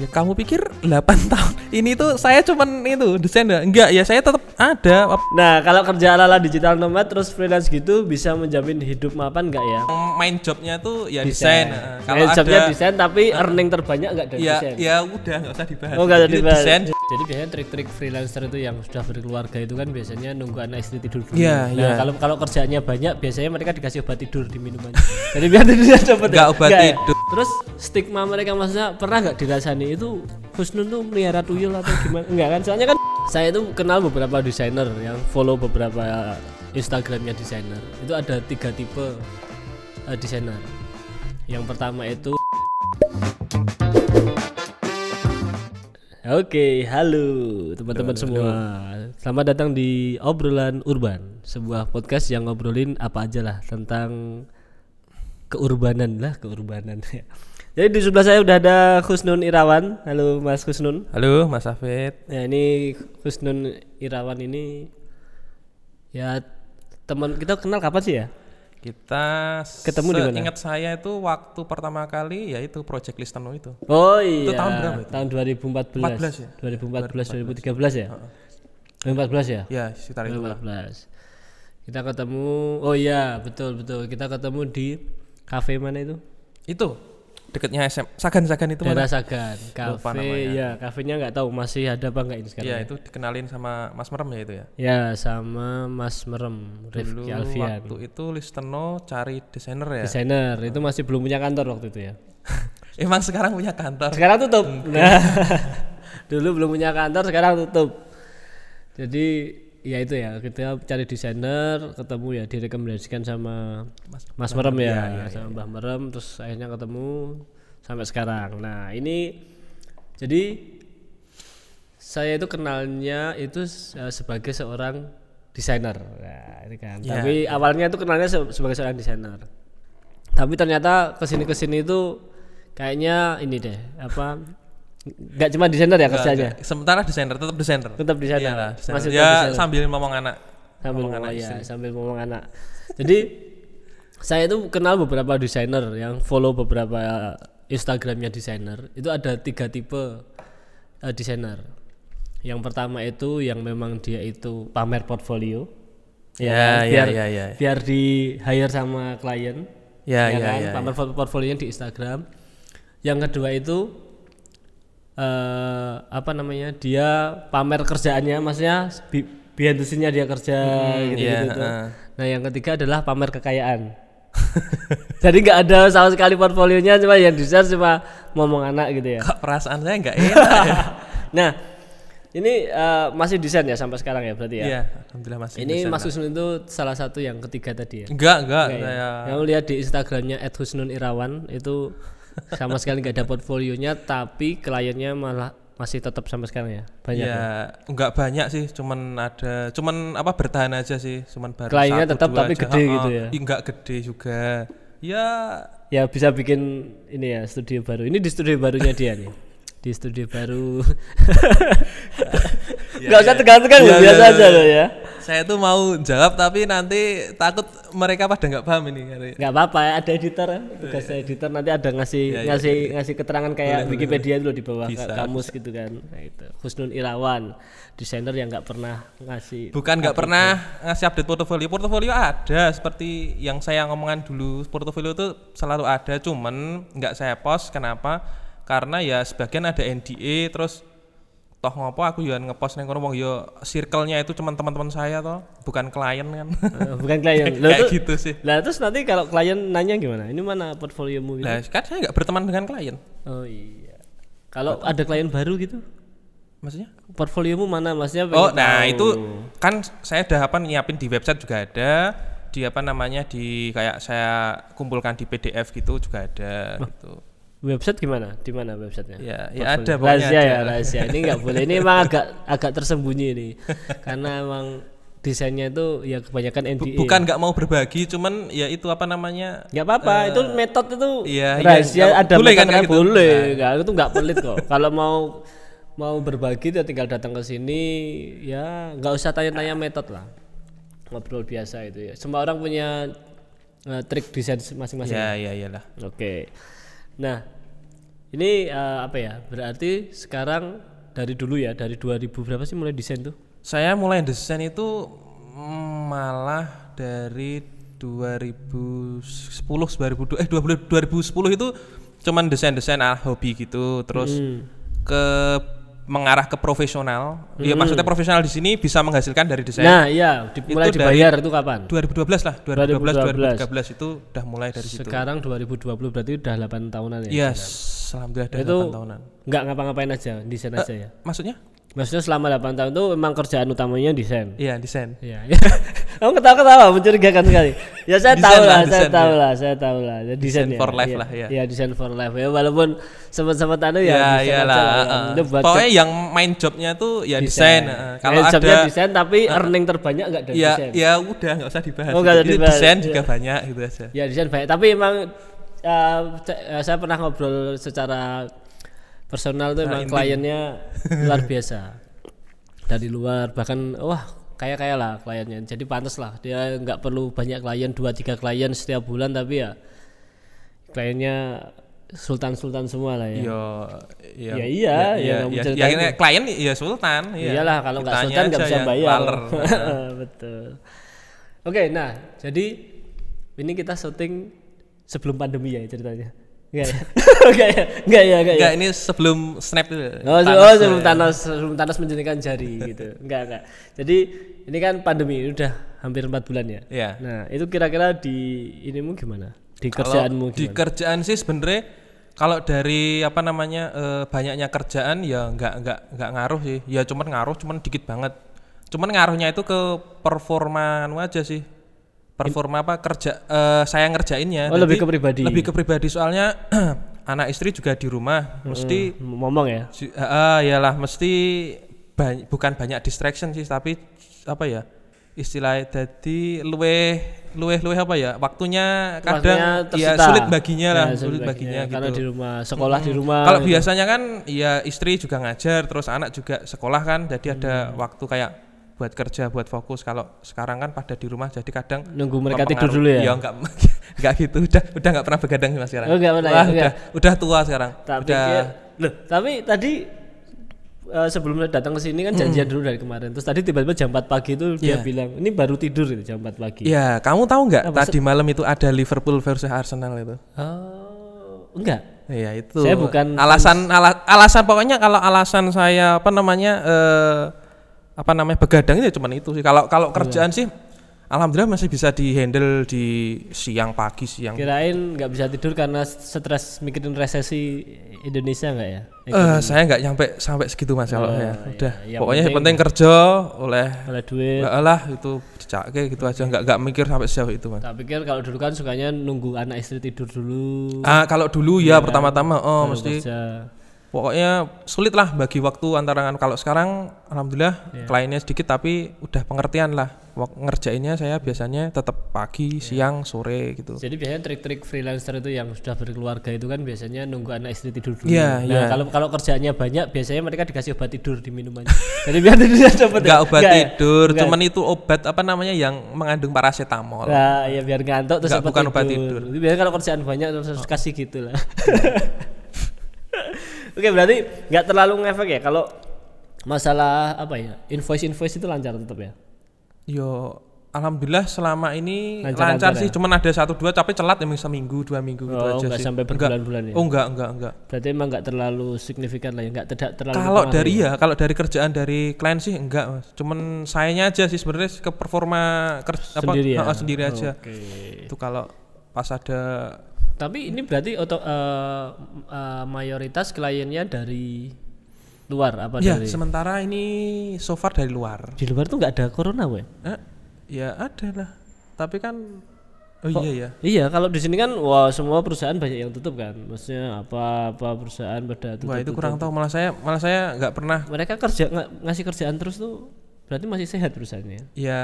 Ya kamu pikir 8 tahun ini tuh saya cuman itu desain enggak? Enggak, ya saya tetap ada. Nah, kalau kerja ala-ala digital nomad terus freelance gitu bisa menjamin hidup mapan enggak ya? Main jobnya tuh ya desain. Nah, Kalau jobnya desain tapi earning terbanyak enggak dari ya, desain? ya udah nggak usah dibahas. Oh, enggak usah Jadi dibahas. Desain Jadi biasanya trik-trik freelancer itu yang sudah berkeluarga itu kan biasanya nunggu anak istri tidur dulu. Iya, nah, iya. kalau kalau kerjanya banyak biasanya mereka dikasih obat tidur di minumannya. Jadi biar tidurnya cepet. ya? Nggak obat ya? tidur. Terus stigma mereka maksudnya pernah nggak dirasani itu Husnun tuh melihara tuyul atau gimana? Enggak kan? Soalnya kan saya itu kenal beberapa desainer yang follow beberapa Instagramnya desainer. Itu ada tiga tipe eh, desainer. Yang pertama itu Oke, halo teman-teman semua. Selamat datang di obrolan urban, sebuah podcast yang ngobrolin apa aja lah tentang keurbanan lah, keurbanan. Jadi di sebelah saya udah ada Husnun Irawan. Halo Mas Husnun. Halo Mas Afid. Nah ini Husnun Irawan ini ya teman kita kenal kapan sih ya? Kita Ketemu di mana? Ingat saya itu waktu pertama kali yaitu Project Listeno itu. Oh iya. tahun berapa itu? Tahun 2014. 14 ya? 2014 2013 ya? 2014 ya? Ya, sekitar itu. 2014. Kita ketemu, oh iya betul betul. Kita ketemu di kafe mana itu? Itu dekatnya SM Sagan-Sagan itu mana? Sagan. Kafe, ya kafenya nggak tahu masih ada apa nggak ini sekarang? Iya, itu dikenalin sama Mas Merem ya itu ya. Ya sama Mas Merem, Dulu Rifki Alfian. waktu itu Listeno cari desainer ya. Desainer itu masih belum punya kantor waktu itu ya. Emang sekarang punya kantor. Sekarang tutup. Nah, dulu belum punya kantor, sekarang tutup. Jadi ya itu ya kita cari desainer, ketemu ya direkomendasikan sama Mas, Merem ya, ya, sama Mbah Merem, terus akhirnya ketemu sampai sekarang. Nah ini jadi saya itu kenalnya itu eh, sebagai seorang desainer. Nah, ini kan. Ya. Tapi awalnya itu kenalnya se- sebagai seorang desainer. Tapi ternyata ke sini ke sini itu kayaknya ini deh apa nggak cuma desainer ya kerjanya? Sementara desainer tetap desainer. tetap desainer Iyalah, desainer. masih ya desainer. sambil ngomong anak. sambil ngomong ngomong anak ya sambil ngomong anak. Jadi saya itu kenal beberapa desainer yang follow beberapa Instagramnya desainer. Itu ada tiga tipe eh, desainer. Yang pertama itu yang memang dia itu pamer portfolio. Ya, ya, biar ya, ya. biar di hire sama klien. Ya, ya, kan? ya, pamer port- portfolionya di Instagram. Yang kedua itu eh apa namanya dia pamer kerjaannya maksudnya bi- behind the scene-nya dia kerja gitu iya, gitu heeh. nah yang ketiga adalah pamer kekayaan jadi nggak ada sama sekali portfolionya cuma yang di share cuma ngomong anak gitu ya Kok perasaan saya nggak enak ya? nah ini eh, masih desain ya sampai sekarang ya berarti ya Iya, alhamdulillah masih. ini. Mas Husnun itu salah satu yang ketiga tadi ya Enggak, enggak, Enggak ya? saya Yang lihat di Instagramnya @husnunirawan itu sama sekali nggak ada portfolionya, tapi kliennya malah masih tetap sampai sekarang ya banyak. ya ya? enggak banyak sih, cuman ada cuman apa bertahan aja sih, cuman baru Kliennya satu, tetap tapi aja. gede Ha-ha. gitu ya? Ih, Enggak gede juga. Ya Ya bisa bikin ini ya studio baru. Ini di studio barunya dia nih. Di studio baru. Gak usah tegang-tegang Iya, loh, biasa iya, aja iya. loh ya. saya tuh mau jawab tapi nanti takut mereka pada nggak paham ini. Nggak apa-apa ya, ada editor ya. Tugas editor nanti ada ngasih Iya, iya, ngasih ngasih keterangan kayak Wikipedia dulu di bawah ka- kamus gitu kan. Nah, itu. Husnun Irawan, desainer yang nggak pernah ngasih Bukan nggak pernah ngasih update portofolio. Portofolio ada seperti yang saya ngomongan dulu. Portofolio itu selalu ada, cuman nggak saya post. Kenapa? Karena ya sebagian ada NDA, terus toh ngopo aku ya ngepost neng kono wong ya circle-nya itu cuman teman-teman saya toh, bukan klien kan. Eh, bukan klien. Loh, Kayak tuh- gitu sih. Lah terus nanti kalau klien nanya gimana? Ini mana portfoliomu gitu? Nah, kan saya nggak berteman dengan klien. Oh iya. Kalau ada klien baru gitu, Maksudnya? portfoliomu mana? Maksudnya Oh, nah tahu. itu kan saya udah apa nyiapin di website juga ada, di apa namanya di kayak saya kumpulkan di PDF gitu juga ada gitu. Website gimana? Di mana websitenya? Ya, ya Portfolio. ada Rahasia ada. ya, rahasia. Ini nggak boleh. Ini emang agak agak tersembunyi nih. Karena emang desainnya itu ya kebanyakan NDA. bukan nggak mau berbagi, cuman ya itu apa namanya? Nggak apa-apa, itu metode itu iya, iya, rahasia nggak- ada boleh kan kayak gitu? boleh, nggak itu nggak pelit kok. Kalau mau mau berbagi ya tinggal datang ke sini, ya nggak usah tanya-tanya metode lah, ngobrol biasa itu ya. Semua orang punya eh, trik desain masing-masing. Ya, ya, iyalah. Oke, nah Ini eh, apa ya? Berarti sekarang dari dulu ya, dari 2000 berapa sih mulai desain tuh? Saya mulai desain itu malah dari 2010 2002 eh 2010 itu cuman desain-desain ah hobi gitu terus Hmm. ke mengarah ke profesional. Ya maksudnya profesional di sini bisa menghasilkan dari desain. Nah, iya, mulai Itu dibayar itu kapan? 2012 lah, 2012 2012. 2013 itu udah mulai dari situ. Sekarang 2020 berarti udah 8 tahunan ya. Yes, alhamdulillah dari Itu 8 tahunan. nggak ngapa-ngapain aja, desain aja ya. Maksudnya? Maksudnya selama 8 tahun itu memang kerjaan utamanya desain. Iya, desain. Iya. Kamu ketawa-ketawa mencurigakan sekali. Ya saya Desain tahu lah, saya tahu ya. lah, saya tahu lah. Ya, desain ya. for life Iya. lah, ya. Iya, desain for life ya. Walaupun sempat-sempat anu ya. Ya, aja iyalah. ya. Pokoknya yang main jobnya tuh ya desain. heeh. Kalau Eh, jobnya ada desain tapi earning terbanyak enggak dari ya desain. ya udah nggak usah dibahas. Oh, Itu dibahas, desain iya. juga banyak gitu aja. Ya desain baik, tapi emang uh, uh, saya pernah ngobrol secara personal tuh emang kliennya luar biasa dari luar bahkan wah kayak kayak lah kliennya jadi pantas lah dia nggak perlu banyak klien dua tiga klien setiap bulan tapi ya kliennya sultan sultan semua lah ya. Yo, ya, Ya iya, ya ya, ya, ya, klien ya sultan. iya. Iyalah kalau nggak sultan nggak bisa yang bayar. Betul. Oke, nah jadi ini kita syuting sebelum pandemi ya ceritanya. Enggak ya? Enggak ya? Enggak ya? Enggak ya? Enggak ini sebelum snap itu. Oh, Thanos oh tuh sebelum ya. Thanos sebelum Thanos menjadikan jari gitu. Enggak, enggak. Jadi ini kan pandemi ini udah hampir empat bulan ya. Iya. Nah, itu kira-kira di inimu gimana? Di kerjaanmu di gimana? kerjaan sih sebenarnya kalau dari apa namanya eh, banyaknya kerjaan ya nggak nggak nggak ngaruh sih ya cuman ngaruh cuman dikit banget cuman ngaruhnya itu ke performa aja sih performa apa kerja eh, saya ngerjainnya Oh, lebih ke pribadi. lebih ke pribadi soalnya anak istri juga di rumah mesti ngomong ya. Ah, iyalah mesti bany- bukan banyak distraction sih tapi apa ya istilahnya jadi luweh luweh luweh apa ya waktunya kadang Waktunya ya sulit baginya lah Ya, sulit baginya, Karena gitu di rumah, sekolah di rumah. kalau gitu. biasanya kan ya istri juga ngajar terus anak juga sekolah kan jadi ada Hmm. waktu kayak buat kerja buat fokus kalau sekarang kan pada di rumah jadi kadang Nunggu mereka tidur dulu ya? ya enggak enggak gitu udah udah enggak pernah begadang sih mas sekarang Oh, enggak pernah ya? Wah, Enggak. udah udah tua sekarang Tak udah pikir, loh, tapi tadi eh, sebelum datang ke sini kan janjian dulu dari kemarin. Terus tadi tiba-tiba jam 4 pagi itu dia Iya. bilang, "Ini baru tidur itu jam 4 pagi." Ya, kamu tahu nggak tadi malam itu ada Liverpool versus Arsenal itu? Oh, enggak. Iya itu. Saya bukan alasan ala- alasan pokoknya kalau alasan saya apa namanya eh, apa namanya begadang itu cuman itu sih. Kalau kalau kerjaan sih alhamdulillah masih bisa dihandle di siang pagi siang. Kirain nggak bisa tidur karena stres mikirin resesi Indonesia enggak ya? Eh saya nggak nyampe sampai segitu mas kalau ya. Udah. yang Pokoknya yang penting- penting kerja oleh Oleh duit. Nggak lah itu dicake gitu aja nggak nggak mikir sampai sejauh itu mas. Tak pikir kalau dulu kan sukanya nunggu anak istri tidur dulu. Ah kalau dulu ya pertama-tama oh mesti kerja. Pokoknya sulit lah bagi waktu antara kalau sekarang alhamdulillah Iya. kliennya sedikit tapi udah pengertian lah ngerjainnya saya biasanya tetap pagi Iya. siang sore gitu Jadi biasanya trik-trik freelancer itu yang sudah berkeluarga itu kan biasanya nunggu anak istri tidur dulu. Iya, nah, iya. kalau kalau kerjaannya banyak biasanya mereka dikasih obat tidur di minumannya. Jadi biar tidurnya cepet. ya? nggak obat Nggak ya? tidur Nggak. cuman itu obat apa namanya yang mengandung paracetamol Nah, ya biar ngantuk terus Nggak, cepet bukan obat tidur. Biasanya kalau kerjaan banyak terus harus kasih gitu lah. Oke, berarti nggak terlalu ngefek ya kalau masalah apa ya? Invoice-invoice itu lancar tetap ya. yo alhamdulillah selama ini lancar, ya? sih cuman ada satu dua tapi telat emang seminggu dua minggu gitu Oh, aja nggak sih sampai Enggak. berbulan-bulan ya? oh enggak enggak enggak Berarti emang nggak terlalu signifikan lah ya, nggak tidak terlalu Kalau dari ya, kalau dari kerjaan dari klien sih enggak, Mas. Cuman sayanya aja sih sebenarnya ke performa kerja apa Sendiri ya? ha, sendiri aja. Oke. Itu kalau pas ada Tapi ini berarti oto, eh, eh, mayoritas kliennya dari luar apa ya dari sementara ini so far dari luar. di luar tuh nggak ada corona, we? Eh, ya ada lah. Tapi kan oh iya ya. Iya, kalau di sini kan wah semua perusahaan banyak yang tutup kan. Maksudnya apa apa perusahaan pada tutup. Wah, itu kurang tahu malah saya malah saya nggak pernah Mereka kerja nga- ngasih kerjaan terus tuh berarti masih sehat perusahaannya. ya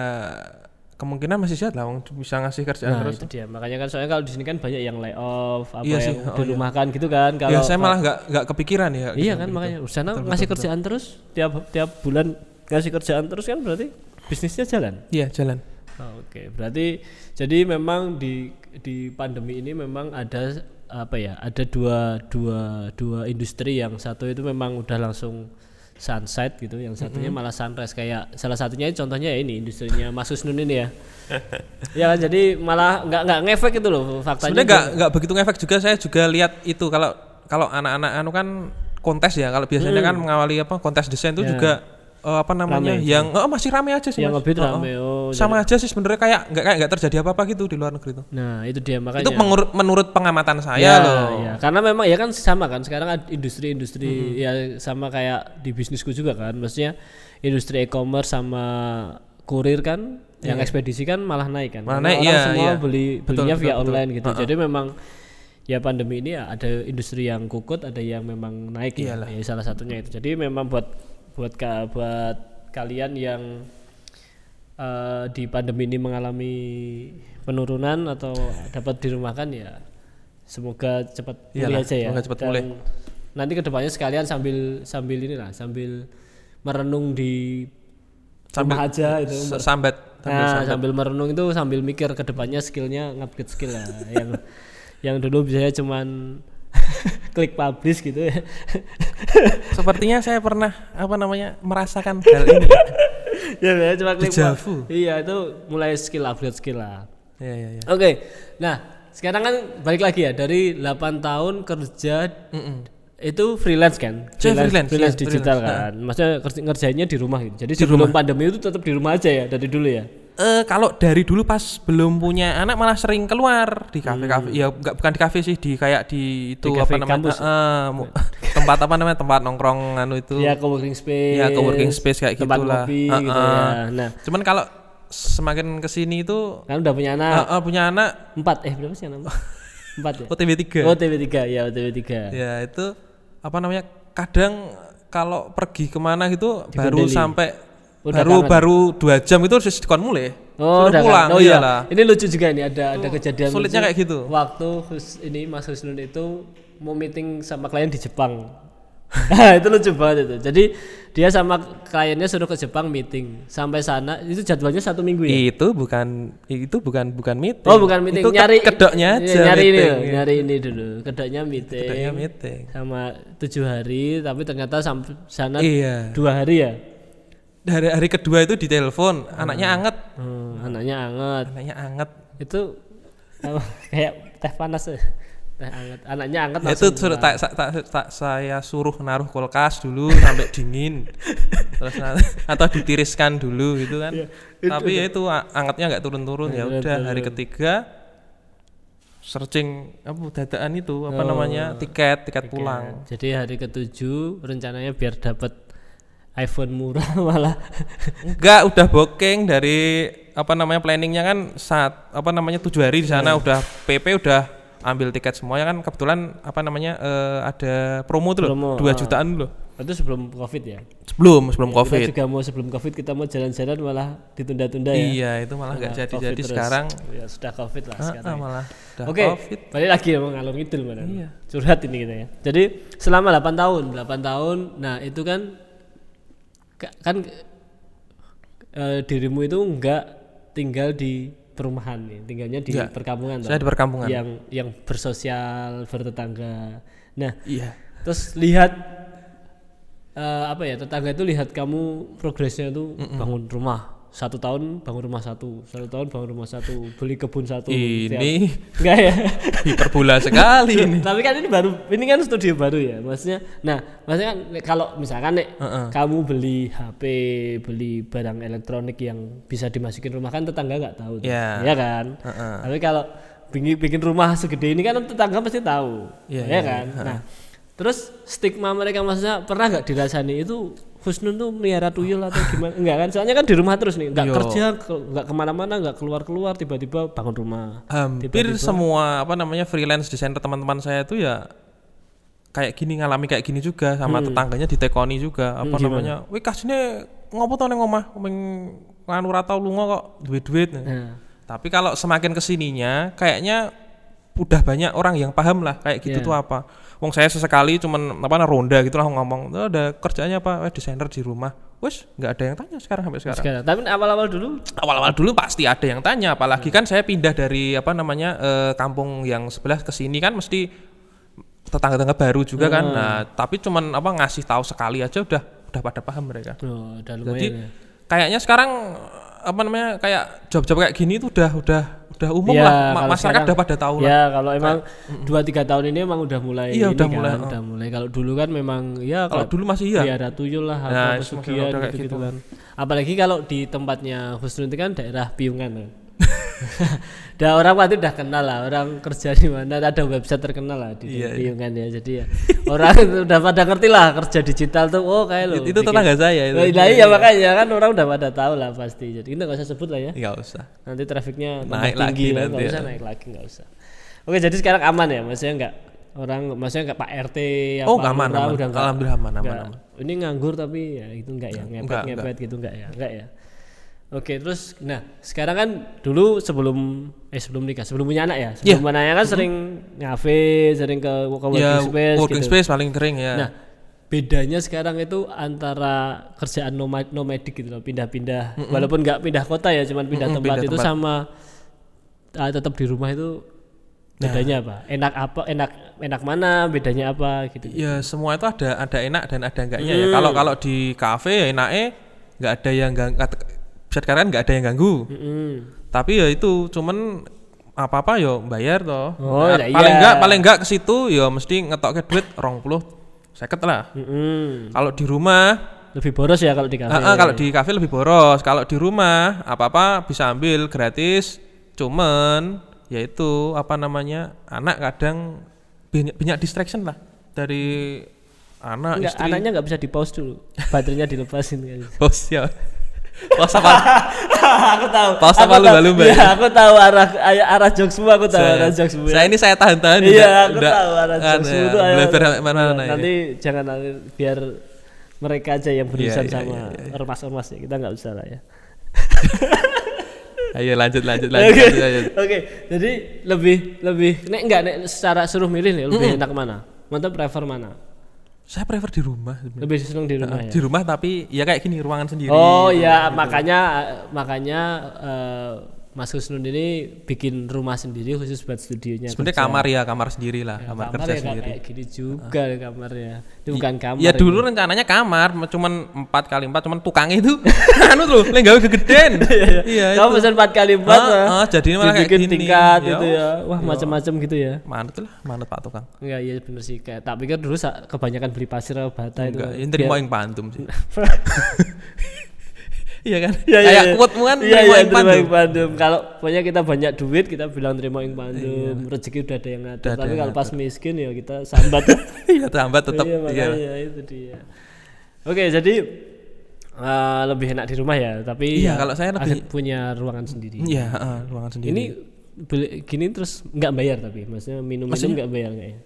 kemungkinan masih sehat lah wong bisa ngasih kerjaan Nah, terus. itu dia. Makanya kan soalnya kalau di sini kan banyak yang lay off, apa Iya sih, yang oh iya. gitu kan. Kalau ya saya malah nggak nggak kepikiran ya. Iya gitu, kan gitu. makanya di sana ngasih kerjaan terus tiap tiap bulan ngasih kerjaan terus kan berarti bisnisnya jalan. Iya, jalan. Oh, Oke, berarti jadi memang di di pandemi ini memang ada apa ya ada dua dua dua industri yang satu itu memang udah langsung sunset gitu yang satunya malah sunrise. Kayak salah satunya contohnya ya ini industrinya Mas Husnun ini ya. Ya kan jadi malah nggak nggak ngefek itu loh faktanya Sebenarnya nggak nggak begitu ngefek juga. Saya juga lihat itu kalau kalau anak-anak anu kan kontes ya. Kalau biasanya kan mengawali apa kontes desain itu Hmm. Ya. juga eh, apa namanya Rame. yang oh, masih rame aja sih yang Mas. rame oh sama aja sih sebenarnya kayak nggak kayak nggak terjadi apa-apa gitu di luar negeri itu. Nah itu dia makanya. Itu menurut menurut pengamatan saya ya, loh. ya. karena memang ya kan sama kan sekarang industri-industri ya sama kayak di bisnisku juga kan. Maksudnya industri e-commerce sama kurir kan yang ekspedisi kan malah naik kan. Malah Karena naik, orang iya, semua iya. beli Betul, belinya betul, via betul. online gitu. Jadi memang ya pandemi ini ya ada industri yang kukut ada yang memang naik ya, ya salah satunya itu. Jadi memang buat buat ka, buat kalian yang eh, di pandemi ini mengalami penurunan atau dapat dirumahkan ya semoga cepat pulih aja ya. semoga cepat Dan pulih. nanti ke depannya sekalian sambil sambil inilah sambil merenung di rumah aja itu. sambat nah sambil merenung itu sambil mikir ke depannya skillnya ngupgrade skill lah. Yang yang dulu biasanya cuman klik publish gitu ya sepertinya saya pernah apa namanya merasakan hal ini ya biasanya cuma klik Deja pub- vu. iya itu mulai skill upgrade skill lah ya ya ya Oke, nah sekarang kan balik lagi ya dari 8 tahun kerja itu freelance kan? Saya freelance, freelance iya, digital freelance. kan. Maksudnya ngerjainnya di rumah gitu. Jadi sebelum pandemi itu tetap di rumah aja ya dari dulu ya. Eh kalau dari dulu pas belum punya anak malah sering keluar di kafe-kafe. Ya nggak bukan di kafe sih, di kayak di itu Hmm. Di apa namanya? mu- tempat apa namanya? Tempat nongkrong anu itu. Ya co-working space. Ya, co-working space kayak tempat gitulah. ngopi Ah, gitu ah. ya. Nah, Cuman kalau semakin ke sini itu kan udah punya anak eh, punya anak empat eh berapa sih anak? Empat ya. OTW 3 Oh TV 3 ya OTW 3 Ya itu apa namanya? Kadang kalau pergi ke mana gitu baru Dibendeli. sampai Udah baru kangen. baru dua jam itu harus dikon mulai. Oh, Suruh udah pulang. kan? Oh iya. iyalah. Ini lucu juga ini ada ada kejadian sulitnya kayak gitu. Waktu Hus, ini Mas Husnun itu mau meeting sama klien di Jepang. Itu lucu banget itu. Jadi dia sama kliennya suruh ke Jepang meeting. Sampai sana itu jadwalnya satu minggu ya. Itu bukan itu bukan bukan meeting. Oh bukan meeting, Itu nyari kedoknya Iya, aja. nyari ini, meeting. loh, nyari ini dulu. Kedoknya meeting. Kedoknya meeting. Sama tujuh hari, tapi ternyata sampai sana Iya. dua hari ya. Dari hari kedua itu ditelepon, anaknya anget. Hmm, anaknya anget. Anaknya anget. itu kayak teh panas ya teh anget anaknya anget Ya, itu suruh tak, tak, tak- tak- saya suruh naruh kulkas dulu sampai dingin. Terus atau ditiriskan dulu gitu kan. Tapi ya itu angetnya nggak turun-turun ya udah hari ketiga searching apa dadaan itu apa namanya tiket tiket pulang. jadi hari ketujuh rencananya biar dapat iPhone murah malah Enggak, udah booking dari apa namanya planningnya kan saat apa namanya tujuh hari di sana udah PP udah ambil tiket semuanya kan kebetulan apa namanya eh, ada promo tuh Promo, loh dua ah. jutaan loh itu sebelum covid ya sebelum sebelum covid kita juga mau sebelum covid kita mau jalan-jalan malah ditunda-tunda ya iya itu malah nggak Nah, jadi Covid jadi terus. sekarang ya sudah covid lah ah, sekarang ah, malah udah Oke, covid balik lagi ya ngalur ngidul mana? Iya. Curhat ini kita ya. Jadi selama 8 tahun, 8 tahun. Nah, itu kan ka- kan eh, dirimu itu enggak tinggal di perumahan nih, tinggalnya di Enggak. perkampungan toh? saya di perkampungan yang yang bersosial, bertetangga. Nah, iya terus lihat eh, apa ya tetangga itu lihat kamu progresnya itu bangun rumah satu tahun bangun rumah satu. Satu tahun bangun rumah satu. Beli kebun satu. Tiap- ini enggak ya? hiperbola sekali ini. tapi kan ini baru ini kan studio baru ya? Maksudnya nah maksudnya kan kalau misalkan nek Heeh. kamu beli HP beli barang elektronik yang bisa dimasukin rumah kan tetangga nggak tahu tuh. Ya. Iya kan? Heeh. tapi kalau bikin bikin rumah segede ini kan tetangga pasti tahu. Iya, ya iya, kan? Nah terus stigma mereka maksudnya pernah nggak dirasani itu Husnun tuh melihara tuyul atau gimana? Enggak kan? Soalnya kan di rumah terus nih nggak Yo. kerja ke- nggak ke mana-mana nggak keluar-keluar tiba-tiba bangun rumah. Hampir semua apa namanya freelance desainer teman-teman saya itu ya kayak gini ngalami kayak gini juga sama tetangganya ditekoni juga apa namanya wih kasine ngopo to ning omah? Ming nganu ra tau lunga kok duit-duit. Nah, tapi kalau semakin ke sininya kayaknya udah banyak orang yang paham lah kayak gitu Iya. tuh apa Wong saya sesekali cuman apa ronda gitu lah ngomong "Oh, ada kerjanya apa? Eh, desainer di rumah. Wes nggak ada yang tanya sekarang sampai sekarang. Sekarang. Tapi awal-awal dulu? Awal-awal dulu pasti ada yang tanya apalagi kan saya pindah dari apa namanya eh, kampung yang sebelah ke sini kan mesti tetangga-tetangga baru juga kan. Nah tapi cuman apa ngasih tahu sekali aja udah udah pada paham mereka. Oh, udah jadi ya. kayaknya sekarang apa namanya kayak job-job kayak gini itu udah udah udah umum Ya, lah Ma- masyarakat sekarang- udah pada tahu lah Ya kalau emang dua tiga tahun ini emang udah mulai Iya, udah kan, mulai, udah mulai. Kalau dulu kan memang ya kalau dulu masih iya ada tuyul lah Nah, apa itu masih pesugihan udah kayak gitu, gitu. kan. Apalagi kalau di tempatnya Husnul itu kan daerah Piungan kan. Dah orang pasti udah kenal lah, orang kerja di mana ada website terkenal lah di Iya, iya. Piungan ya. Jadi ya orang itu udah pada ngerti lah kerja digital tuh oh kayak lo. itu tetangga saya itu nah, iya makanya kan orang udah pada tahu lah pasti. Jadi kita nggak usah sebut lah ya. nggak usah Nanti trafiknya Naik lagi tinggi nanti nggak ya. usah naik lagi nggak usah. Oke jadi sekarang aman ya, maksudnya nggak orang, maksudnya nggak Pak RT apa Oh, aman, lurah aman. udah nggak- Alhamdulillah aman, aman, nggak. aman. Ini nganggur tapi ya itu enggak ya, ngepet Enggak, ngepet gitu enggak ya, enggak ya. Oke terus, nah sekarang kan dulu sebelum eh sebelum nikah, sebelum punya anak ya, sebelum punya anak kan sering ngafe, sering ke, ke working ya space working gitu. space paling kering ya Nah, bedanya sekarang itu antara kerjaan nomad nomadik gitu loh, pindah-pindah. Walaupun nggak pindah kota ya, cuman pindah Mm-mm, tempat pindah itu tempat. sama ah, tetap di rumah itu bedanya apa? Enak apa? Enak enak mana? Bedanya apa gitu. Ya semua itu ada ada enak dan ada enggaknya Hmm. ya. Kalau kalau di kafe ya enaknya nggak ada yang gang, kata- bisa dikatakan nggak ada yang ganggu. Mm-mm. Tapi ya itu cuman apa apa yo bayar toh. Oh, Nah, ya paling iya. enggak paling enggak ke situ ya mesti ngetokke duit 20 seket lah. Mm-mm. Kalau di rumah Lebih boros ya kalau di kafe. Ah, ah, kalau di kafe lebih boros. Kalau di rumah apa-apa bisa ambil gratis. Cuman yaitu apa namanya? Anak kadang banyak, banyak distraction lah dari anak Enggak, istri. anaknya nggak bisa di pause dulu. Baterainya dilepasin kan. Bos ya. Bos apa? aku tahu. Pause aku apa tahu. lumba-lumba Iya, ya? aku tahu arah arah jokesmu, aku tahu arah jokesmu. saya ini saya tahan-tahan Iya, aku tahu arah kan, jokesmu ya, itu ayo. belajar mana mana Nah, Nanti jangan nanti biar mereka aja yang berurusan iya, sama iya, ormas-ormas ya. Kita nggak usah lah ya. Ayo lanjut lanjut lanjut. Oke. lanjut. Oke. Jadi lebih lebih nek enggak nek secara suruh milih nih lebih enak mana? Mantap prefer mana? Saya prefer di rumah. Lebih seneng di rumah ya. Di rumah tapi ya kayak gini ruangan sendiri. Oh ya, makanya makanya eh, Mas Husnun ini bikin rumah sendiri khusus buat studionya. Sebenarnya kamar ya kamar sendiri lah, kamar, kamar kerja ya sendiri. kayak gini juga kamarnya. Itu bukan kamar. Ya ini. dulu rencananya kamar, cuman empat kali empat, cuman tukangnya itu anu loh, lagi gawe gegeden. Iya. Kamu itu. pesan 4 kali 4 Ah, ah, jadinya malah kayak gini. tingkat Ya, gitu ya. Wah, ya. macam-macam gitu ya. Manut lah, manut Pak Tukang. Enggak, iya bener sih. Kayak tak pikir dulu kebanyakan beli pasir atau bata itu. Enggak, yang terima yang pantum sih. Iya kan? Iya, iya, Kayak iya. quote kan Iya, terima iya, yang terima pantum. yang pandum. Kalau pokoknya kita banyak duit, kita bilang terima yang pandum. Rezeki udah ada yang ngatur. Tapi kalau pas miskin ya kita sambat. Iya, terhambat tetap. iya, Iya. makanya itu dia. Oke, jadi eh, lebih enak di rumah ya, tapi Iya, ya kalau saya lebih- punya ruangan sendiri. Iya, heeh, ruangan sendiri. Ini beli gini terus nggak bayar tapi maksudnya minum-minum nggak bayar nggak ya?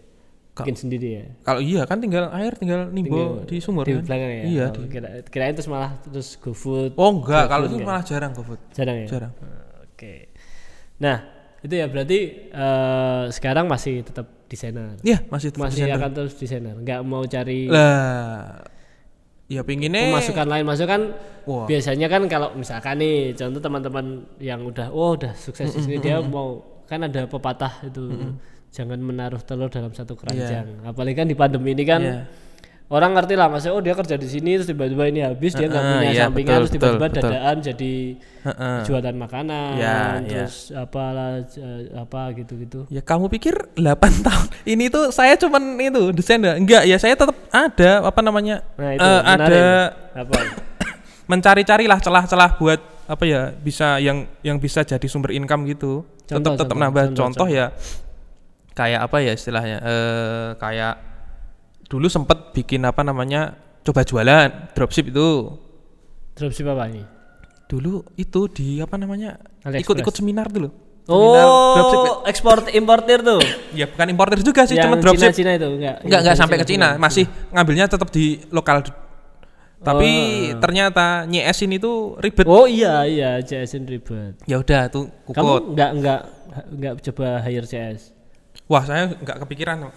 Bikin sendiri ya. kalau iya kan tinggal air tinggal nimbo di sumur di kan. belakang ya. Iya. Oh, kira kirain terus malah terus GoFood. Oh enggak, kalau itu malah jarang GoFood. jarang ya. Jarang. Oke. Nah, itu ya berarti eh, sekarang masih tetap desainer. Iya, masih tetap Masih desainer. akan terus desainer. Nggak mau cari Lah, ya pinginnya pemasukan lain masuk kan Wah. biasanya kan kalau misalkan nih contoh teman-teman yang udah oh udah sukses di sini dia mau kan ada pepatah itu jangan menaruh telur dalam satu keranjang. Apalagi kan di pandemi ini kan Iya. orang ngerti lah maksudnya oh dia kerja di sini terus tiba-tiba ini habis dia nggak Heeh, punya iya, sampingan betul, terus tiba-tiba dadaan jadi Heeh. jualan makanan Ya, terus apalah eh, apa gitu-gitu. Ya kamu pikir 8 tahun ini tuh saya cuman itu desainer enggak ya saya tetap ada apa namanya nah itu menarik. ada apa? mencari-carilah celah-celah buat apa ya bisa yang yang bisa jadi sumber income gitu. Contoh, tetap tetap contoh, nambah contoh, contoh, ya kayak apa ya istilahnya eh kayak dulu sempet bikin apa namanya coba jualan dropship itu dropship apa ini dulu itu di apa namanya ikut-ikut seminar dulu Seminar dropship oh ekspor importir tuh ya bukan importer juga sih cuma dropship Cina-Cina itu enggak Enggak enggak sampai ke Cina, masih ngambilnya tetap di lokal. Tapi Oh. ternyata nyesin itu ribet. Oh iya iya CSN ribet. Ya udah tuh kukut. Kamu nggak nggak nggak coba hire CS. Wah, saya nggak kepikiran. Oke,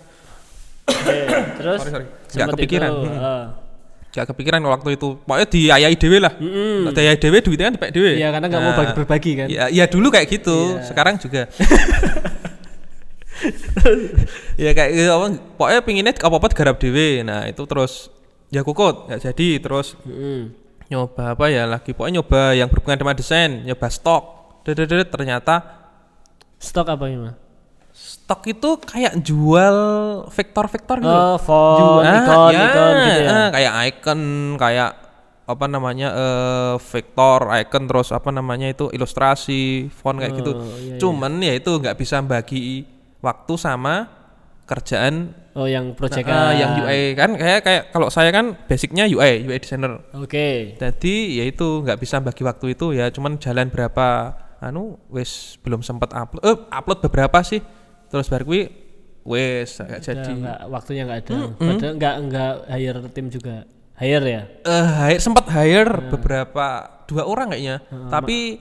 terus Sorry, sorry. Nggak kepikiran. itu, Hmm. eh. gak kepikiran waktu itu pokoknya diayai dewe lah mm diayai dewe duitnya kan dipek dewe Iya, karena nggak mau Nah, bagi berbagi kan. ya, ya dulu kayak gitu Iya. sekarang juga ya kayak gitu apa pokoknya pinginnya apa apa garap dewe nah itu terus ya kukut nggak jadi terus Mm-mm. nyoba apa ya lagi pokoknya nyoba yang berhubungan dengan desain nyoba stok ternyata Stok apa ini mah? Stok itu kayak jual vektor-vektor gitu. Oh, font, Jual- ikon, ya, ikon gitu ya. eh, kayak icon kayak apa namanya eh vektor icon terus apa namanya itu ilustrasi font kayak gitu. Oh, iya, iya. cuman ya itu nggak bisa bagi waktu sama kerjaan. Oh, yang project eh, yang UI kan kayak kayak kalau saya kan basicnya UI UI designer. Oke. jadi ya itu nggak bisa bagi waktu itu ya cuman jalan berapa anu wis belum sempat upload eh upload beberapa sih terus baru kuwi nggak Udah jadi nggak waktunya nggak ada. Padahal nggak nggak hire tim juga. Hire ya. eh hire, sempat hire beberapa dua orang kayaknya tapi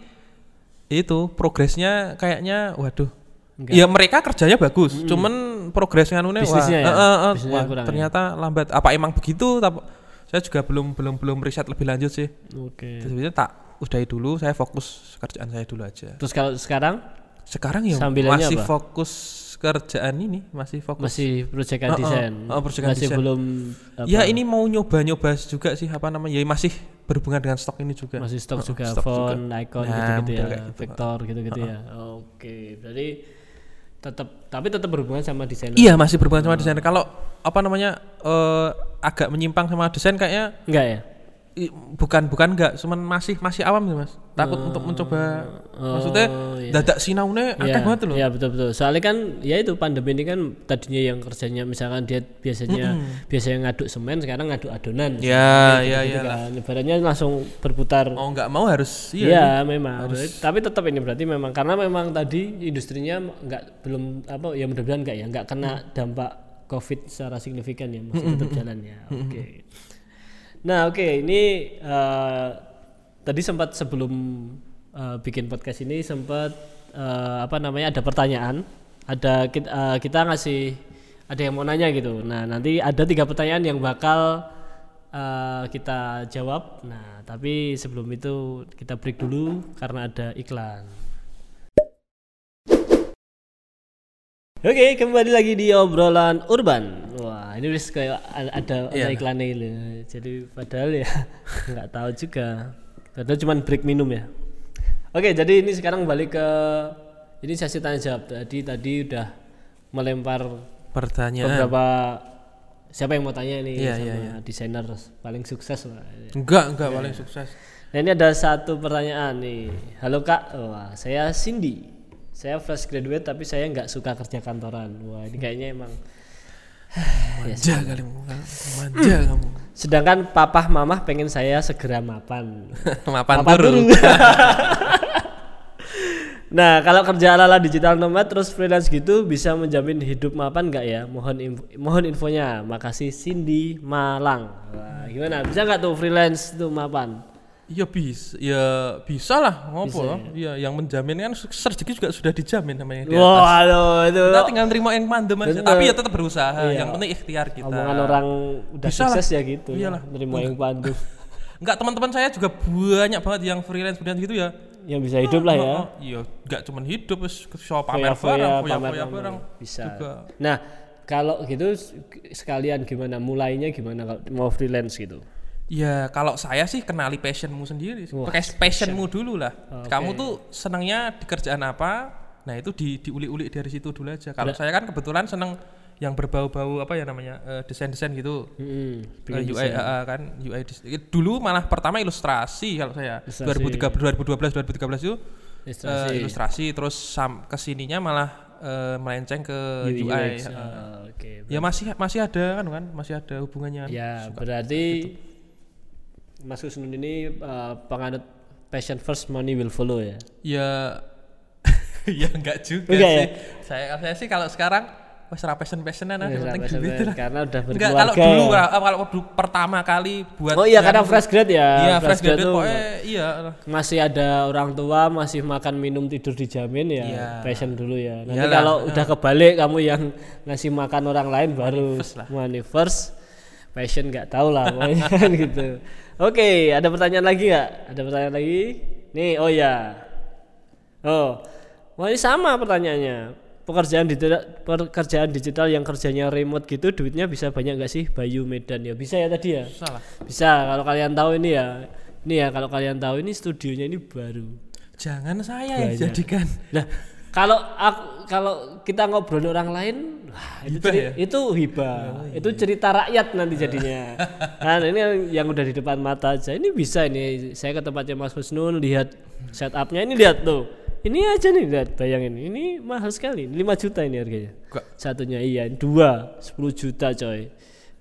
itu progresnya kayaknya waduh Enggak. ya mereka kerjanya bagus cuman progresnya anunya wah, ya? eh, Bisnisnya wah, kurang ya? ternyata lambat apa emang begitu tapi saya juga belum belum belum riset lebih lanjut sih Oke. Terus habis itu tak udahi dulu saya fokus kerjaan saya dulu aja Terus kalau sekarang sekarang ya Sambilannya masih apa? fokus kerjaan ini masih fokus masih proyekan Oh, oh, desain. oh, proyekan masih desain. belum apa, ya ini mau nyoba-nyoba juga sih apa namanya ya masih berhubungan dengan stok ini juga masih stok Oh, juga stok font, juga. icon Nah, gitu-gitu ya, model kayak gitu. vektor gitu-gitu ya. Oke, berarti tetap tapi tetap berhubungan sama desain. iya masih berhubungan sama desain kalau apa namanya eh, agak menyimpang sama desain kayaknya Enggak ya? Bukan bukan enggak cuman masih masih awam sih mas takut untuk mencoba maksudnya Oh, iya. dadak sinaune akeh Iya, banget loh Iya betul betul. Soalnya kan ya itu pandemi ini kan tadinya yang kerjanya misalkan dia biasanya biasanya ngaduk semen sekarang ngaduk adonan. ya ya ya. Ibaratnya langsung berputar. mau nggak mau harus Iya iya memang. Tapi tetap ini berarti memang karena memang tadi industrinya nggak belum apa ya mudah-mudahan nggak ya nggak kena dampak covid secara signifikan ya masih tetap jalan ya. Oke. Nah oke ini eh, tadi sempat sebelum eh, bikin podcast ini sempat eh, apa namanya ada pertanyaan ada kita, eh, kita ngasih ada yang mau nanya gitu. Nah nanti ada tiga pertanyaan yang bakal eh, kita jawab. Nah tapi sebelum itu kita break dulu karena ada iklan. Oke, kembali lagi di obrolan urban. Wah, ini wis kayak ada ada Iya. iklannya ini. Jadi padahal ya nggak tahu juga. Padahal cuma break minum ya. Oke, jadi ini sekarang balik ke ini sesi tanya jawab. Tadi tadi udah melempar pertanyaan beberapa siapa yang mau tanya ini Iya, sama iya, desainer paling sukses lah. enggak enggak paling sukses Nah ini ada satu pertanyaan nih. Halo kak, wah saya Cindy. Saya fresh graduate tapi saya nggak suka kerja kantoran. Wah ini kayaknya emang. manja kali manja kamu Sedangkan papah mamah pengen saya segera mapan. mapan Mapan nah kalau kerja ala ala digital nomad terus freelance gitu bisa menjamin hidup mapan nggak ya? Mohon info, mohon infonya. Makasih Cindy Malang. Wah, gimana? Bisa nggak tuh freelance tuh mapan? Ya bisa ya bisa lah ngopo loh ya yang menjamin kan rezeki juga sudah dijamin namanya di atas. Wah, itu kita tinggal terima yang mandem aja Bener. tapi ya tetap berusaha Iya. yang penting ikhtiar kita omongan orang udah Bisa sukses lah. ya gitu Iyalah. ya nerima yang pandu enggak teman-teman saya juga banyak banget yang freelance freelance gitu ya yang bisa hidup lah ya Oh, iya enggak cuman hidup wis shop pamer barang foya-foya pamer. barang bisa juga nah kalau gitu sekalian gimana mulainya gimana kalau mau freelance gitu Ya kalau saya sih kenali passionmu sendiri. Wah, Pakai passionmu dulu lah. Oke. Kamu tuh senangnya di kerjaan apa? Nah itu di diulik-ulik dari situ dulu aja. Kalau saya kan kebetulan senang yang berbau-bau apa ya namanya eh, desain-desain gitu. Eh, bikin UI eh, kan UI eh, dulu malah pertama ilustrasi kalau saya Ilustrasi. 2013 2012 2013 itu Ilustrasi. eh, ilustrasi terus sam ke sininya malah eh, melenceng ke UI, UI. UX, eh. ah, oke Ya masih masih ada kan kan masih ada hubungannya. ya berarti Mas Kusnun ini uh, penganut passion first money will follow ya? Ya. Ya enggak juga Enggak sih. ya? Saya saya sih kalau sekarang wes ra passion-passionan ah, Wes yang penting passion duit passion, lah. karena udah Enggak berkeluarga. kalau dulu ya. ah, kalau pertama kali buat oh iya karena fresh grad ya? Iya, fresh grad graduate tuh pokoknya iya. Masih ada orang tua masih makan minum tidur dijamin ya? Iya. passion dulu ya. Nanti kalau udah kebalik kamu yang ngasih makan orang lain baru money first passion nggak tahu lah pokoknya kan gitu. Oke ada pertanyaan lagi nggak? Ada pertanyaan lagi? Nih oh ya oh wah ini sama pertanyaannya. Pekerjaan digital pekerjaan digital yang kerjanya remote gitu duitnya bisa banyak nggak sih? Bayu Medan. Ya bisa ya tadi ya? Salah. bisa. Kalau kalian tahu ini ya ini ya kalau kalian tahu ini studionya ini baru. Jangan saya yang jadikan. Nah, kalau aku kalau kita ngobrol orang lain, wah, itu Hibah ya? itu hibah. itu cerita rakyat nanti jadinya. nah, ini yang, udah di depan mata aja. Ini bisa ini. Saya ke tempatnya Mas Husnul lihat setupnya ini lihat tuh. Ini aja nih lihat bayangin. Ini mahal sekali. 5 juta ini harganya. Satunya iya, dua 10 juta coy.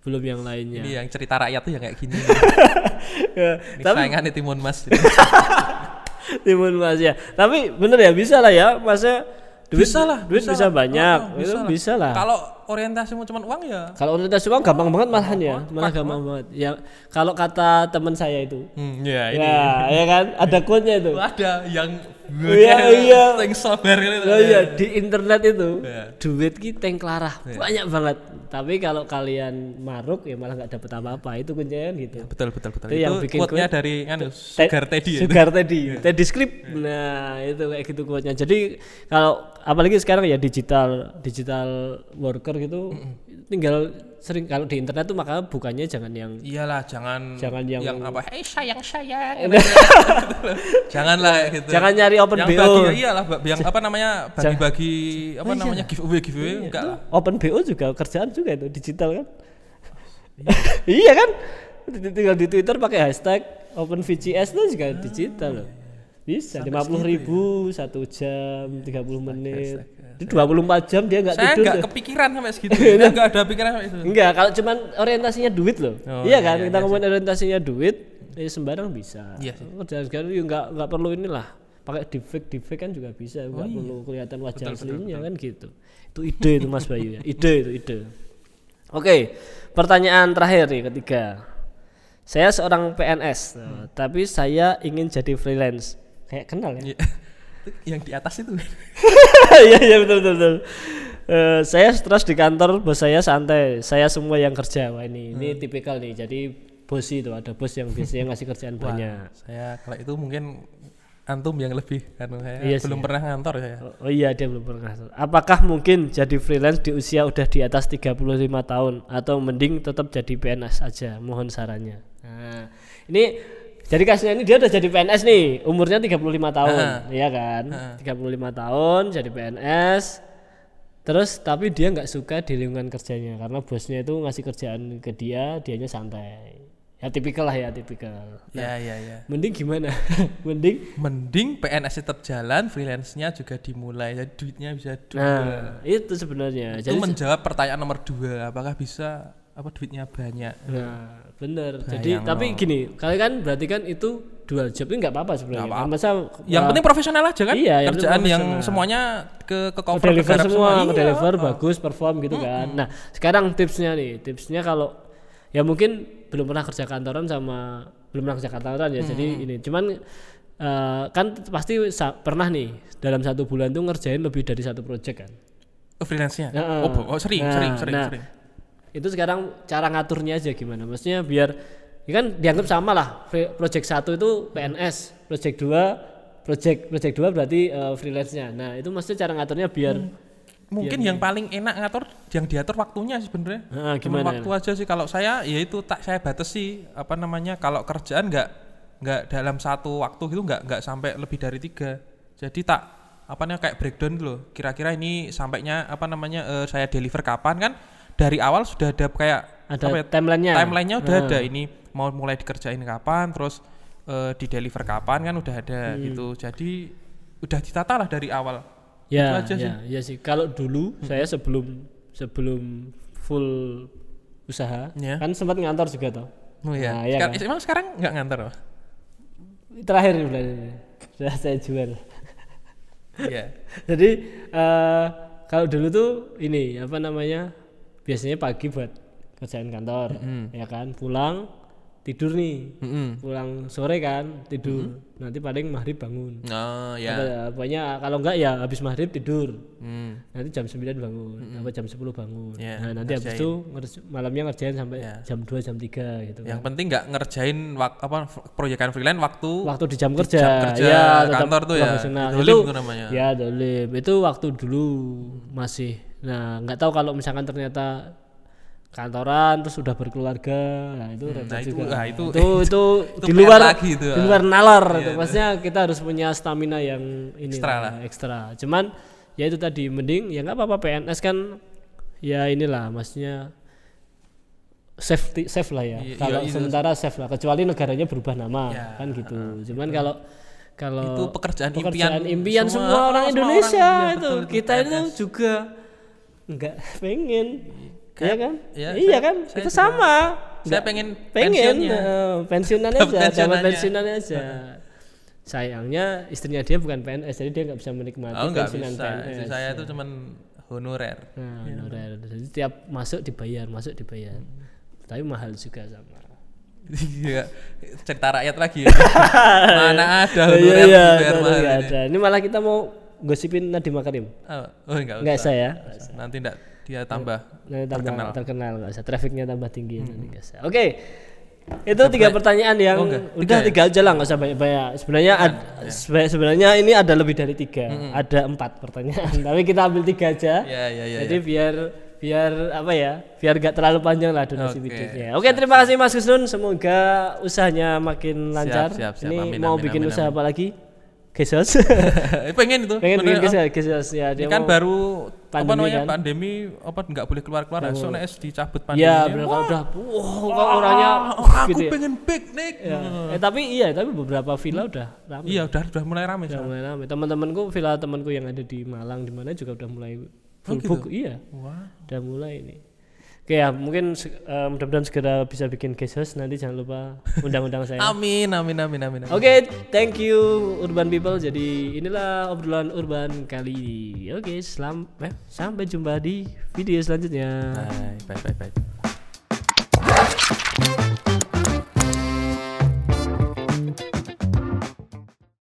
Belum yang lainnya. ini yang cerita rakyat tuh yang kayak gini. Ya, Ini tapi Timun Mas. Timun Mas ya. Tapi bener ya bisa lah ya, Masnya duit bisa lah, duit bisa, lah. banyak. Oh, oh, itu bisa lah. Kalau orientasimu cuma uang ya. Kalau orientasi uang gampang banget malahan ya, malah gampang banget. Ya kalau kata teman saya itu, Hmm, ya ini. ya, ya kan, ada quote-nya itu. Ada yang Iya, iya. yang sabar gitu. Oh iya di internet itu Iya. duit kita yang kelarah banyak banget. Tapi kalau kalian maruk ya malah nggak dapet apa-apa. Itu kuncinya kan gitu. Betul betul betul. Itu Itu, yang bikin quote- dari Te- Sugar Teddy. ya. Sugar Teddy. Teddy script. Nah, itu kayak gitu quote-nya. Jadi kalau apalagi sekarang ya digital digital worker gitu tinggal sering kalau di internet tuh maka bukannya jangan yang Iyalah, jangan Jangan yang- apa? Hey sayang sayang. Janganlah gitu. jangan nyari open yang BO. bagi iyalah yang apa namanya bagi-bagi apa namanya giveaway giveaway enggak lah. Open BO juga kerjaan juga itu digital kan. iya kan? Tinggal di Twitter pakai hashtag Open VCS itu juga digital loh. Bisa lima puluh ribu satu jam 30 menit. Di 24 jam dia nggak Saya tidur. enggak tuh. kepikiran sampai segitu. Enggak ada pikiran sampai itu. Enggak, kalau cuman orientasinya duit loh. Oh, iya iya, kan? iya, kita iya ngomongin orientasinya duit, eh, sembarang bisa. Iya sih. Kerjaan sekarang juga enggak enggak perlu inilah. Pakai deepfake deepfake kan juga bisa, enggak iya. perlu kelihatan wajah aslinya kan gitu. Itu ide itu Mas Bayu ya. Ide itu ide. Oke, pertanyaan terakhir nih ketiga. Saya seorang PNS, nah, tapi saya ingin jadi freelance. Kayak kenal ya? Iya. Yang di atas itu. Iya iya betul betul. betul. Eh, saya stres di kantor, bos saya santai. Saya semua yang kerja. Wah ini ini tipikal nih. Jadi bos itu ada bos yang biasanya ngasih kerjaan banyak. Saya kalau itu mungkin antum yang lebih kan saya Iya sih, belum pernah ngantor saya. Oh, oh iya dia belum pernah. Apakah mungkin jadi freelance di usia udah di atas 35 tahun atau mending tetap jadi PNS aja? Mohon sarannya. Nah, ini jadi kasusnya ini dia udah jadi PNS nih, umurnya 35 tahun, iya kan? 35 tahun jadi PNS. Terus tapi dia nggak suka di lingkungan kerjanya karena bosnya itu ngasih kerjaan ke dia, dianya santai. Ya tipikal lah ya, tipikal. Ya ya ya. Mending gimana? mending Mending PNS tetap jalan, freelance-nya juga dimulai. Jadi duitnya bisa dua. Nah, itu sebenarnya. itu Jadi menjawab pertanyaan nomor dua, apakah bisa apa duitnya banyak? Nah, bener. Jadi Bayang tapi no. gini, kalian kan berarti kan itu dual job itu nggak apa-apa sebenarnya. Nggak apa-apa. Masa Yang wah, penting profesional aja kan? Iya, yang Kerjaan yang semuanya ke ke cover deliver kegarap semua, Iya. deliver bagus, perform gitu kan. Nah, sekarang tipsnya nih, tipsnya kalau ya mungkin belum pernah kerja kantoran sama belum pernah kerja kantoran ya. Jadi ini cuman eh, kan pasti pernah nih dalam satu bulan tuh ngerjain lebih dari satu project kan. Oh, freelance-nya. Heeh. Oh, oh, sering, Nah, sering, sering, nah, sering. Itu sekarang cara ngaturnya aja gimana? Maksudnya biar ya kan dianggap sama lah. Project satu itu PNS, project 2 project project 2 berarti eh, freelance-nya. Nah, itu maksudnya cara ngaturnya biar Mungkin yang paling enak ngatur yang diatur waktunya sih sebenarnya. Heeh, Cuma gimana? waktu aja sih kalau saya ya itu tak saya batasi apa namanya kalau kerjaan nggak nggak dalam satu waktu gitu nggak nggak sampai lebih dari tiga. Jadi tak apa namanya kayak breakdown gitu loh. Kira-kira ini sampainya apa namanya eh, saya deliver kapan kan? Dari awal sudah ada kayak ada apa ya, timeline-nya. timelinenya udah Nah. ada ini mau mulai dikerjain kapan terus eh, di deliver kapan kan udah ada Hmm. gitu. Jadi udah ditata lah dari awal. Ya, Itu aja ya, ya sih. Kalau dulu saya sebelum sebelum full usaha Ya. kan sempat ngantor juga toh. Oh iya. Nah, iya Sekar- kan? Emang sekarang nggak ngantor? Pak? Terakhir bulan ini sudah saya jual. Iya. Jadi eh kalau dulu tuh ini apa namanya biasanya pagi buat kerjaan kantor, ya kan? Pulang tidur nih. Mm-mm. pulang sore kan tidur. Nanti paling maghrib bangun. Oh ya. Apa- pokoknya kalau enggak ya habis maghrib tidur. Hmm. nanti jam 9 bangun apa jam 10 bangun. Ya, nah nanti habis itu ngerj- malamnya ngerjain sampai jam 2 jam 3 gitu Yang penting nggak ngerjain wak, apa proyekan freelance waktu waktu di jam kerja, jam kerja ya kantor tuh ya. Dolim itu tuh namanya. ya dolim itu waktu dulu masih nah nggak tahu kalau misalkan ternyata kantoran terus sudah berkeluarga nah itu repot nah itu- juga. ah, itu- itu, itu itu di luar lagi itu, di ah. luar nalar itu. maksudnya kita harus punya stamina yang ini Ekstra lah. ekstra. Cuman ya itu tadi mending ya nggak apa-apa PNS kan ya inilah maksudnya safety safe lah ya. Iya, kalau iya, sementara safe lah, kecuali negaranya berubah nama Ya, kan gitu. Cuman kalau kalau Itu pekerjaan pekerjaan impian impian semua semua, orang semua Indonesia orang, iya, itu. betul, itu kita itu juga nggak pengen, ya kan? ya, iya saya- kan? saya kita juga. sama. Saya pengen pengen pensiunnya. eh, pensiunan Dapat aja, dapat pensiunannya. pensiunan aja. Sayangnya istrinya dia bukan PNS, jadi dia nggak bisa menikmati Oh pensiunan bisa. PNS. Istri saya itu cuman honorer. Nah, honorer. Jadi tiap masuk dibayar, masuk dibayar. Tapi mahal juga sama. Iya, cerita rakyat lagi. ya. Mana ada Iya honorer iya, betul, mahal ini. ada. Ini malah kita mau gosipin Nadiem Makarim. Oh, oh enggak Enggak usah. saya. Nanti enggak dia tambah Nanti tambah terkenal. terkenal, nggak usah. Trafficnya tambah tinggi nanti nggak usah. Oke. Itu tiga pertanyaan yang Oh, enggak. udah Tiga ya? tiga aja lah nggak usah banyak-banyak. Sebenarnya ad- sebe- sebenarnya ini ada lebih dari tiga, ada empat pertanyaan. Tapi kita ambil tiga aja. Ya ya ya. Jadi biar biar apa ya? Biar gak terlalu panjang lah durasi Oke. videonya. Oke, terima kasih Mas Gusnun. Semoga usahanya makin lancar. siap, siap. Ini Amin, mau amin, bikin amin, usaha amin. apa lagi? Kesos. Pengen itu. Pengen bikin kesos, kesos ya. oh. Dia kan baru apa pandemi namanya kan? pandemi apa nggak boleh keluar keluar so nek dicabut pandemi Ya, benar kalau udah wow, kok orangnya oh, aku gitu ya. pengen piknik Ya. Eh, tapi iya, tapi beberapa villa udah ramai. iya udah udah mulai ramai Udah mulai ramai. Teman-temanku villa temanku yang ada di Malang di mana juga udah mulai full gitu? book. Iya, wah udah mulai ini. Oke ya, mungkin uh, mudah-mudahan segera bisa bikin guest host nanti jangan lupa undang-undang saya. amin, amin, amin, amin. Oke, okay, thank you Urban People. Jadi inilah obrolan urban kali ini. Oke, okay, selam eh, sampai jumpa di video selanjutnya. Bye, bye, bye, bye.